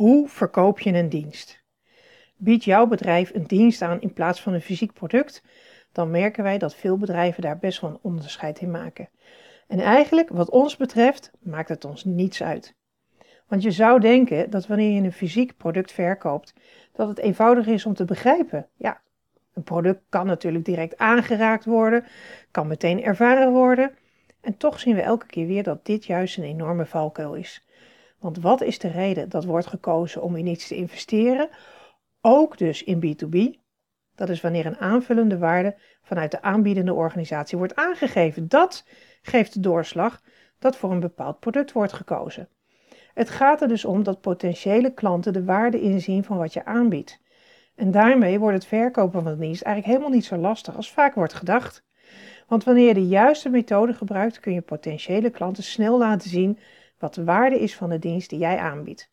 Hoe verkoop je een dienst? Biedt jouw bedrijf een dienst aan in plaats van een fysiek product? Dan merken wij dat veel bedrijven daar best wel een onderscheid in maken. En eigenlijk, wat ons betreft, maakt het ons niets uit. Want je zou denken dat wanneer je een fysiek product verkoopt, dat het eenvoudig is om te begrijpen. Ja, een product kan natuurlijk direct aangeraakt worden, kan meteen ervaren worden. En toch zien we elke keer weer dat dit juist een enorme valkuil is. Want wat is de reden dat wordt gekozen om in iets te investeren? Ook dus in B2B. Dat is wanneer een aanvullende waarde vanuit de aanbiedende organisatie wordt aangegeven. Dat geeft de doorslag dat voor een bepaald product wordt gekozen. Het gaat er dus om dat potentiële klanten de waarde inzien van wat je aanbiedt. En daarmee wordt het verkopen van dienst eigenlijk helemaal niet zo lastig als vaak wordt gedacht. Want wanneer je de juiste methode gebruikt, kun je potentiële klanten snel laten zien wat de waarde is van de dienst die jij aanbiedt.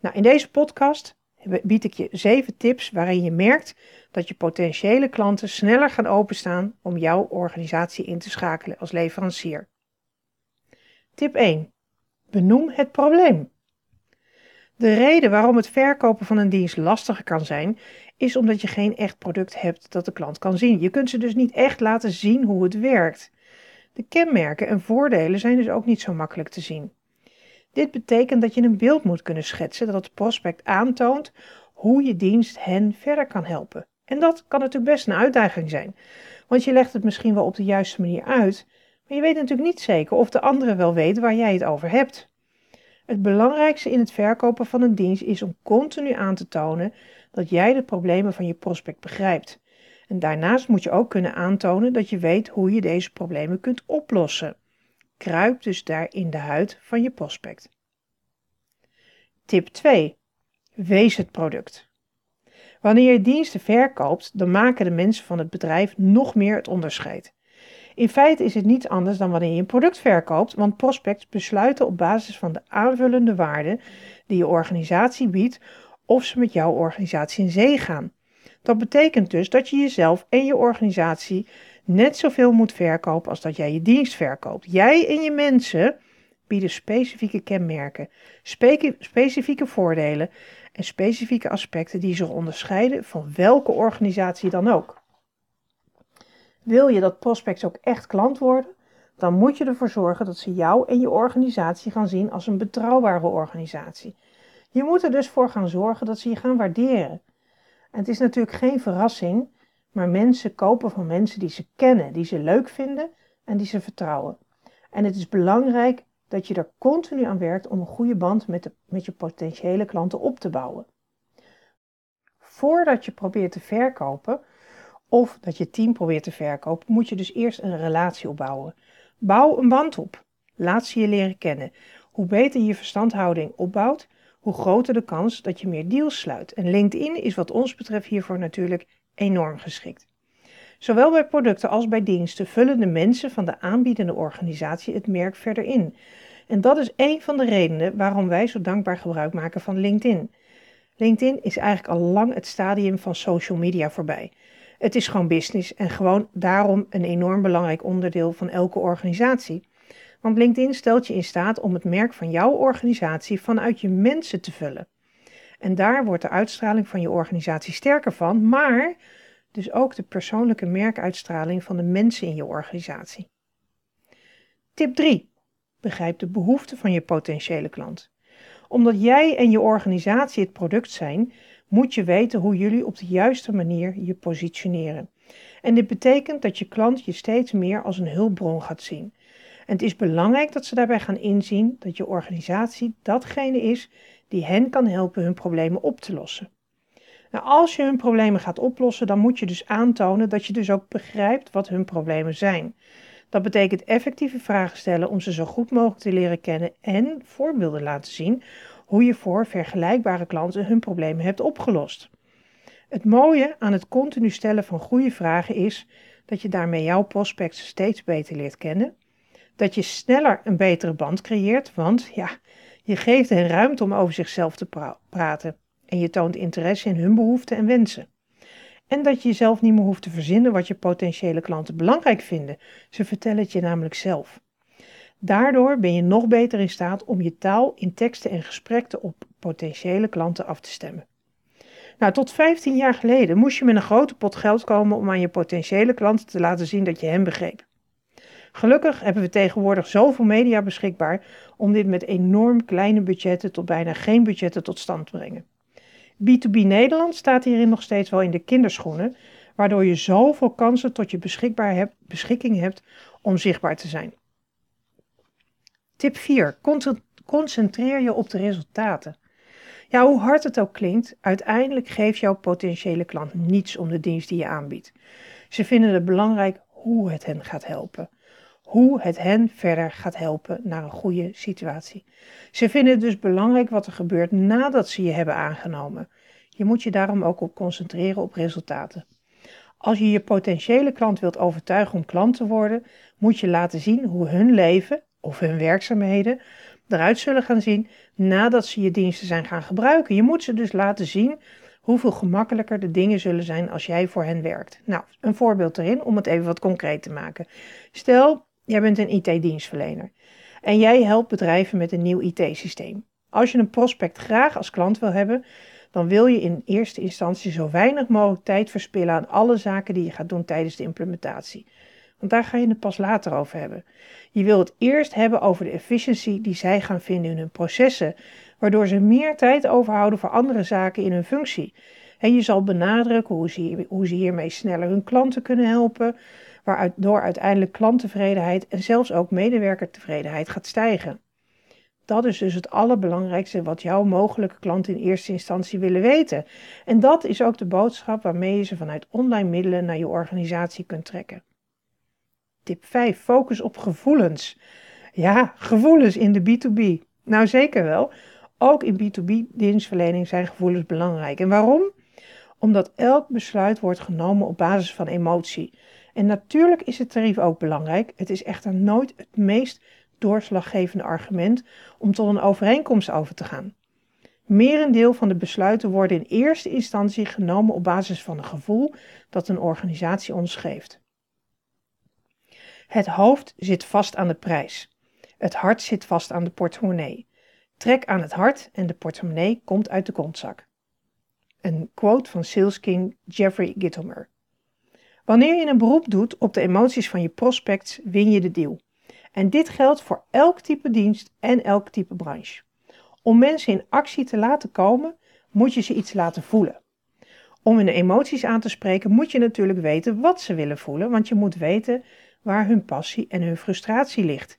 Nou, in deze podcast bied ik je zeven tips waarin je merkt dat je potentiële klanten sneller gaan openstaan om jouw organisatie in te schakelen als leverancier. Tip 1. Benoem het probleem. De reden waarom het verkopen van een dienst lastiger kan zijn, is omdat je geen echt product hebt dat de klant kan zien. Je kunt ze dus niet echt laten zien hoe het werkt. De kenmerken en voordelen zijn dus ook niet zo makkelijk te zien. Dit betekent dat je een beeld moet kunnen schetsen dat het prospect aantoont hoe je dienst hen verder kan helpen. En dat kan natuurlijk best een uitdaging zijn, want je legt het misschien wel op de juiste manier uit, maar je weet natuurlijk niet zeker of de andere wel weet waar jij het over hebt. Het belangrijkste in het verkopen van een dienst is om continu aan te tonen dat jij de problemen van je prospect begrijpt. En daarnaast moet je ook kunnen aantonen dat je weet hoe je deze problemen kunt oplossen. Kruip dus daar in de huid van je prospect. Tip 2. Wees het product. Wanneer je diensten verkoopt, dan maken de mensen van het bedrijf nog meer het onderscheid. In feite is het niets anders dan wanneer je een product verkoopt, want prospects besluiten op basis van de aanvullende waarde die je organisatie biedt of ze met jouw organisatie in zee gaan. Dat betekent dus dat je jezelf en je organisatie net zoveel moet verkopen als dat jij je dienst verkoopt. Jij en je mensen bieden specifieke kenmerken, specifieke voordelen en specifieke aspecten die zich onderscheiden van welke organisatie dan ook. Wil je dat prospects ook echt klant worden, dan moet je ervoor zorgen dat ze jou en je organisatie gaan zien als een betrouwbare organisatie. Je moet er dus voor gaan zorgen dat ze je gaan waarderen. En het is natuurlijk geen verrassing, maar mensen kopen van mensen die ze kennen, die ze leuk vinden en die ze vertrouwen. En het is belangrijk dat je er continu aan werkt om een goede band met, de, met je potentiële klanten op te bouwen. Voordat je probeert te verkopen, of dat je team probeert te verkopen, moet je dus eerst een relatie opbouwen. Bouw een band op. Laat ze je leren kennen. Hoe beter je verstandhouding opbouwt, hoe groter de kans dat je meer deals sluit. En LinkedIn is wat ons betreft hiervoor natuurlijk enorm geschikt. Zowel bij producten als bij diensten vullen de mensen van de aanbiedende organisatie het merk verder in. En dat is een van de redenen waarom wij zo dankbaar gebruik maken van LinkedIn. LinkedIn is eigenlijk al lang het stadium van social media voorbij. Het is gewoon business en gewoon daarom een enorm belangrijk onderdeel van elke organisatie. Want LinkedIn stelt je in staat om het merk van jouw organisatie vanuit je mensen te vullen. En daar wordt de uitstraling van je organisatie sterker van, maar dus ook de persoonlijke merkuitstraling van de mensen in je organisatie. Tip 3. Begrijp de behoeften van je potentiële klant. Omdat jij en je organisatie het product zijn, moet je weten hoe jullie op de juiste manier je positioneren. En dit betekent dat je klant je steeds meer als een hulpbron gaat zien. En het is belangrijk dat ze daarbij gaan inzien dat je organisatie datgene is die hen kan helpen hun problemen op te lossen. Nou, als je hun problemen gaat oplossen, dan moet je dus aantonen dat je dus ook begrijpt wat hun problemen zijn. Dat betekent effectieve vragen stellen om ze zo goed mogelijk te leren kennen en voorbeelden laten zien hoe je voor vergelijkbare klanten hun problemen hebt opgelost. Het mooie aan het continu stellen van goede vragen is dat je daarmee jouw prospects steeds beter leert kennen, dat je sneller een betere band creëert, want ja, je geeft hen ruimte om over zichzelf te praten en je toont interesse in hun behoeften en wensen. En dat je jezelf niet meer hoeft te verzinnen wat je potentiële klanten belangrijk vinden. Ze vertellen het je namelijk zelf. Daardoor ben je nog beter in staat om je taal in teksten en gesprekken op potentiële klanten af te stemmen. Nou, tot 15 jaar geleden moest je met een grote pot geld komen om aan je potentiële klanten te laten zien dat je hen begreep. Gelukkig hebben we tegenwoordig zoveel media beschikbaar om dit met enorm kleine budgetten tot bijna geen budgetten tot stand te brengen. B2B Nederland staat hierin nog steeds wel in de kinderschoenen, waardoor je zoveel kansen tot je beschikbaar hebt, beschikking hebt om zichtbaar te zijn. Tip 4. Concentreer je op de resultaten. Ja, hoe hard het ook klinkt, uiteindelijk geeft jouw potentiële klant niets om de dienst die je aanbiedt. Ze vinden het belangrijk hoe het hen gaat helpen. Hoe het hen verder gaat helpen naar een goede situatie. Ze vinden het dus belangrijk wat er gebeurt nadat ze je hebben aangenomen. Je moet je daarom ook op concentreren op resultaten. Als je je potentiële klant wilt overtuigen om klant te worden, moet je laten zien hoe hun leven of hun werkzaamheden eruit zullen gaan zien nadat ze je diensten zijn gaan gebruiken. Je moet ze dus laten zien hoeveel gemakkelijker de dingen zullen zijn als jij voor hen werkt. Nou, een voorbeeld erin om het even wat concreet te maken. Stel, jij bent een IT-dienstverlener en jij helpt bedrijven met een nieuw IT-systeem. Als je een prospect graag als klant wil hebben, dan wil je in eerste instantie zo weinig mogelijk tijd verspillen aan alle zaken die je gaat doen tijdens de implementatie. Want daar ga je het pas later over hebben. Je wil het eerst hebben over de efficiëntie die zij gaan vinden in hun processen, waardoor ze meer tijd overhouden voor andere zaken in hun functie. En je zal benadrukken hoe ze, hoe ze hiermee sneller hun klanten kunnen helpen, waardoor uiteindelijk klanttevredenheid en zelfs ook medewerkertevredenheid gaat stijgen. Dat is dus het allerbelangrijkste wat jouw mogelijke klanten in eerste instantie willen weten. En dat is ook de boodschap waarmee je ze vanuit online middelen naar je organisatie kunt trekken. Tip 5. Focus op gevoelens. Ja, gevoelens in de B2B. Nou zeker wel. Ook in B2B dienstverlening zijn gevoelens belangrijk. En waarom? Omdat elk besluit wordt genomen op basis van emotie. En natuurlijk is het tarief ook belangrijk. Het is echter nooit het meest doorslaggevende argument om tot een overeenkomst over te gaan. Merendeel van de besluiten worden in eerste instantie genomen op basis van een gevoel dat een organisatie ons geeft. Het hoofd zit vast aan de prijs. Het hart zit vast aan de portemonnee. Trek aan het hart en de portemonnee komt uit de kontzak. Een quote van sales king Jeffrey Gitomer. Wanneer je een beroep doet op de emoties van je prospects, win je de deal. En dit geldt voor elk type dienst en elk type branche. Om mensen in actie te laten komen, moet je ze iets laten voelen. Om hun emoties aan te spreken, moet je natuurlijk weten wat ze willen voelen, want je moet weten waar hun passie en hun frustratie ligt.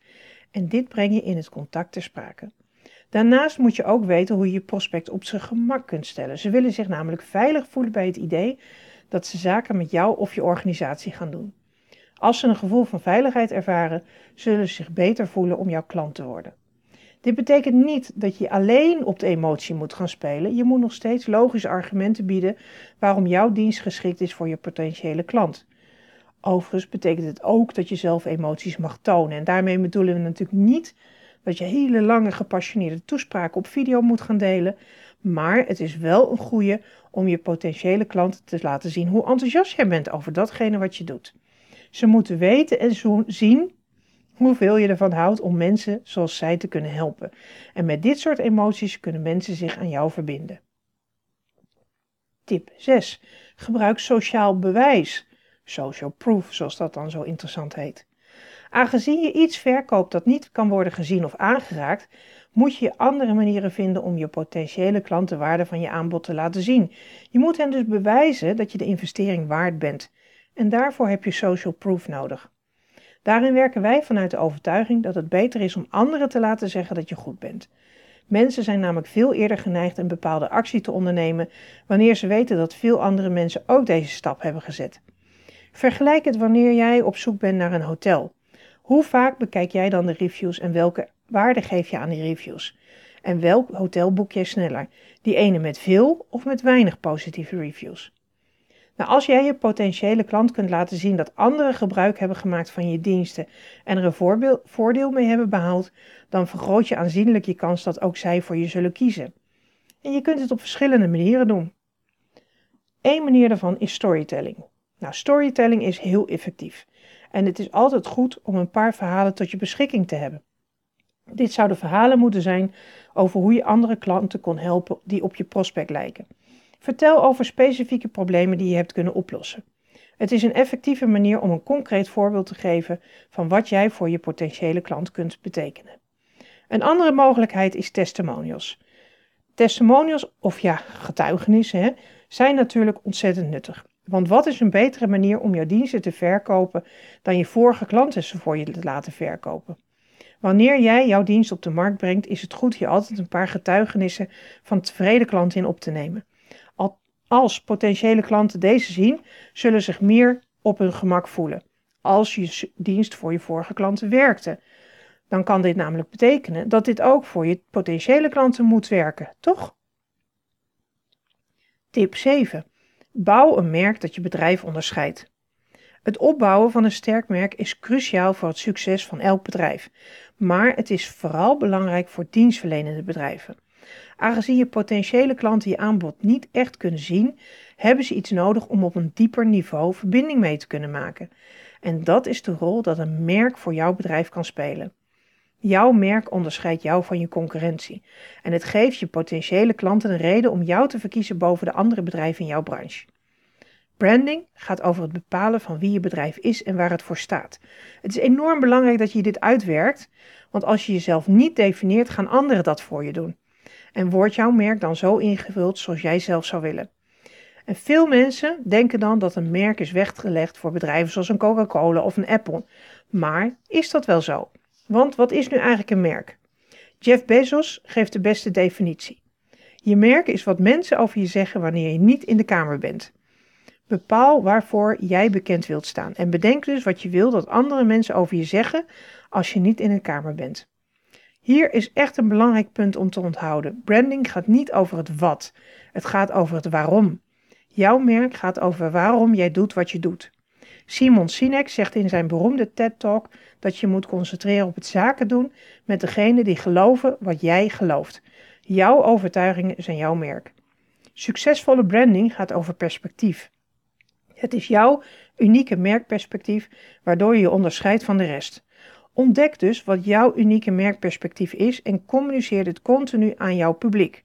En dit breng je in het contact ter sprake. Daarnaast moet je ook weten hoe je je prospect op zijn gemak kunt stellen. Ze willen zich namelijk veilig voelen bij het idee dat ze zaken met jou of je organisatie gaan doen. Als ze een gevoel van veiligheid ervaren, zullen ze zich beter voelen om jouw klant te worden. Dit betekent niet dat je alleen op de emotie moet gaan spelen. Je moet nog steeds logische argumenten bieden waarom jouw dienst geschikt is voor je potentiële klant. Overigens betekent het ook dat je zelf emoties mag tonen. En daarmee bedoelen we natuurlijk niet dat je hele lange gepassioneerde toespraken op video moet gaan delen. Maar het is wel een goede om je potentiële klanten te laten zien hoe enthousiast jij bent over datgene wat je doet. Ze moeten weten en zien hoeveel je ervan houdt om mensen zoals zij te kunnen helpen. En met dit soort emoties kunnen mensen zich aan jou verbinden. Tip 6. Gebruik sociaal bewijs. Social proof, zoals dat dan zo interessant heet. Aangezien je iets verkoopt dat niet kan worden gezien of aangeraakt, moet je andere manieren vinden om je potentiële klanten waarde van je aanbod te laten zien. Je moet hen dus bewijzen dat je de investering waard bent. En daarvoor heb je social proof nodig. Daarin werken wij vanuit de overtuiging dat het beter is om anderen te laten zeggen dat je goed bent. Mensen zijn namelijk veel eerder geneigd een bepaalde actie te ondernemen wanneer ze weten dat veel andere mensen ook deze stap hebben gezet. Vergelijk het wanneer jij op zoek bent naar een hotel. Hoe vaak bekijk jij dan de reviews en welke waarde geef je aan die reviews? En welk hotel boek jij sneller? Die ene met veel of met weinig positieve reviews? Nou, als jij je potentiële klant kunt laten zien dat anderen gebruik hebben gemaakt van je diensten en er een voordeel mee hebben behaald, dan vergroot je aanzienlijk je kans dat ook zij voor je zullen kiezen. En je kunt het op verschillende manieren doen. Eén manier daarvan is storytelling. Nou, storytelling is heel effectief. En het is altijd goed om een paar verhalen tot je beschikking te hebben. Dit zouden verhalen moeten zijn over hoe je andere klanten kon helpen die op je prospect lijken. Vertel over specifieke problemen die je hebt kunnen oplossen. Het is een effectieve manier om een concreet voorbeeld te geven van wat jij voor je potentiële klant kunt betekenen. Een andere mogelijkheid is testimonials. Testimonials, of ja, getuigenissen, hè, zijn natuurlijk ontzettend nuttig. Want wat is een betere manier om jouw diensten te verkopen dan je vorige klanten ze voor je te laten verkopen? Wanneer jij jouw dienst op de markt brengt, is het goed hier altijd een paar getuigenissen van tevreden klanten in op te nemen. Als potentiële klanten deze zien, zullen zich meer op hun gemak voelen. Als je dienst voor je vorige klanten werkte, dan kan dit namelijk betekenen dat dit ook voor je potentiële klanten moet werken, toch? Tip 7. Bouw een merk dat je bedrijf onderscheidt. Het opbouwen van een sterk merk is cruciaal voor het succes van elk bedrijf, maar het is vooral belangrijk voor dienstverlenende bedrijven. Aangezien je potentiële klanten je aanbod niet echt kunnen zien, hebben ze iets nodig om op een dieper niveau verbinding mee te kunnen maken. En dat is de rol dat een merk voor jouw bedrijf kan spelen. Jouw merk onderscheidt jou van je concurrentie en het geeft je potentiële klanten een reden om jou te verkiezen boven de andere bedrijven in jouw branche. Branding gaat over het bepalen van wie je bedrijf is en waar het voor staat. Het is enorm belangrijk dat je dit uitwerkt, want als je jezelf niet definieert, gaan anderen dat voor je doen. En wordt jouw merk dan zo ingevuld zoals jij zelf zou willen? En veel mensen denken dan dat een merk is weggelegd voor bedrijven zoals een Coca-Cola of een Apple. Maar is dat wel zo? Want wat is nu eigenlijk een merk? Jeff Bezos geeft de beste definitie. Je merk is wat mensen over je zeggen wanneer je niet in de kamer bent. Bepaal waarvoor jij bekend wilt staan en bedenk dus wat je wil dat andere mensen over je zeggen als je niet in de kamer bent. Hier is echt een belangrijk punt om te onthouden. Branding gaat niet over het wat, het gaat over het waarom. Jouw merk gaat over waarom jij doet wat je doet. Simon Sinek zegt in zijn beroemde TED-talk dat je moet concentreren op het zaken doen met degene die geloven wat jij gelooft. Jouw overtuigingen zijn jouw merk. Succesvolle branding gaat over perspectief. Het is jouw unieke merkperspectief waardoor je je onderscheidt van de rest. Ontdek dus wat jouw unieke merkperspectief is en communiceer dit continu aan jouw publiek.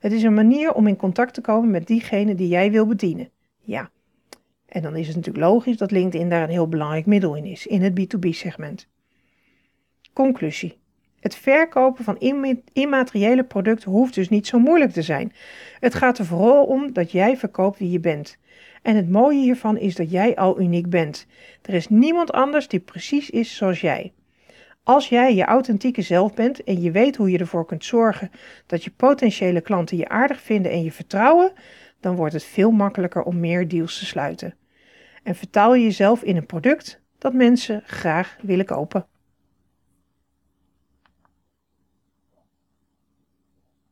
Het is een manier om in contact te komen met diegene die jij wil bedienen. Ja, en dan is het natuurlijk logisch dat LinkedIn daar een heel belangrijk middel in is, in het B2B-segment. Conclusie. Het verkopen van immateriële producten hoeft dus niet zo moeilijk te zijn. Het gaat er vooral om dat jij verkoopt wie je bent. En het mooie hiervan is dat jij al uniek bent. Er is niemand anders die precies is zoals jij. Als jij je authentieke zelf bent en je weet hoe je ervoor kunt zorgen dat je potentiële klanten je aardig vinden en je vertrouwen, dan wordt het veel makkelijker om meer deals te sluiten. En vertaal je jezelf in een product dat mensen graag willen kopen.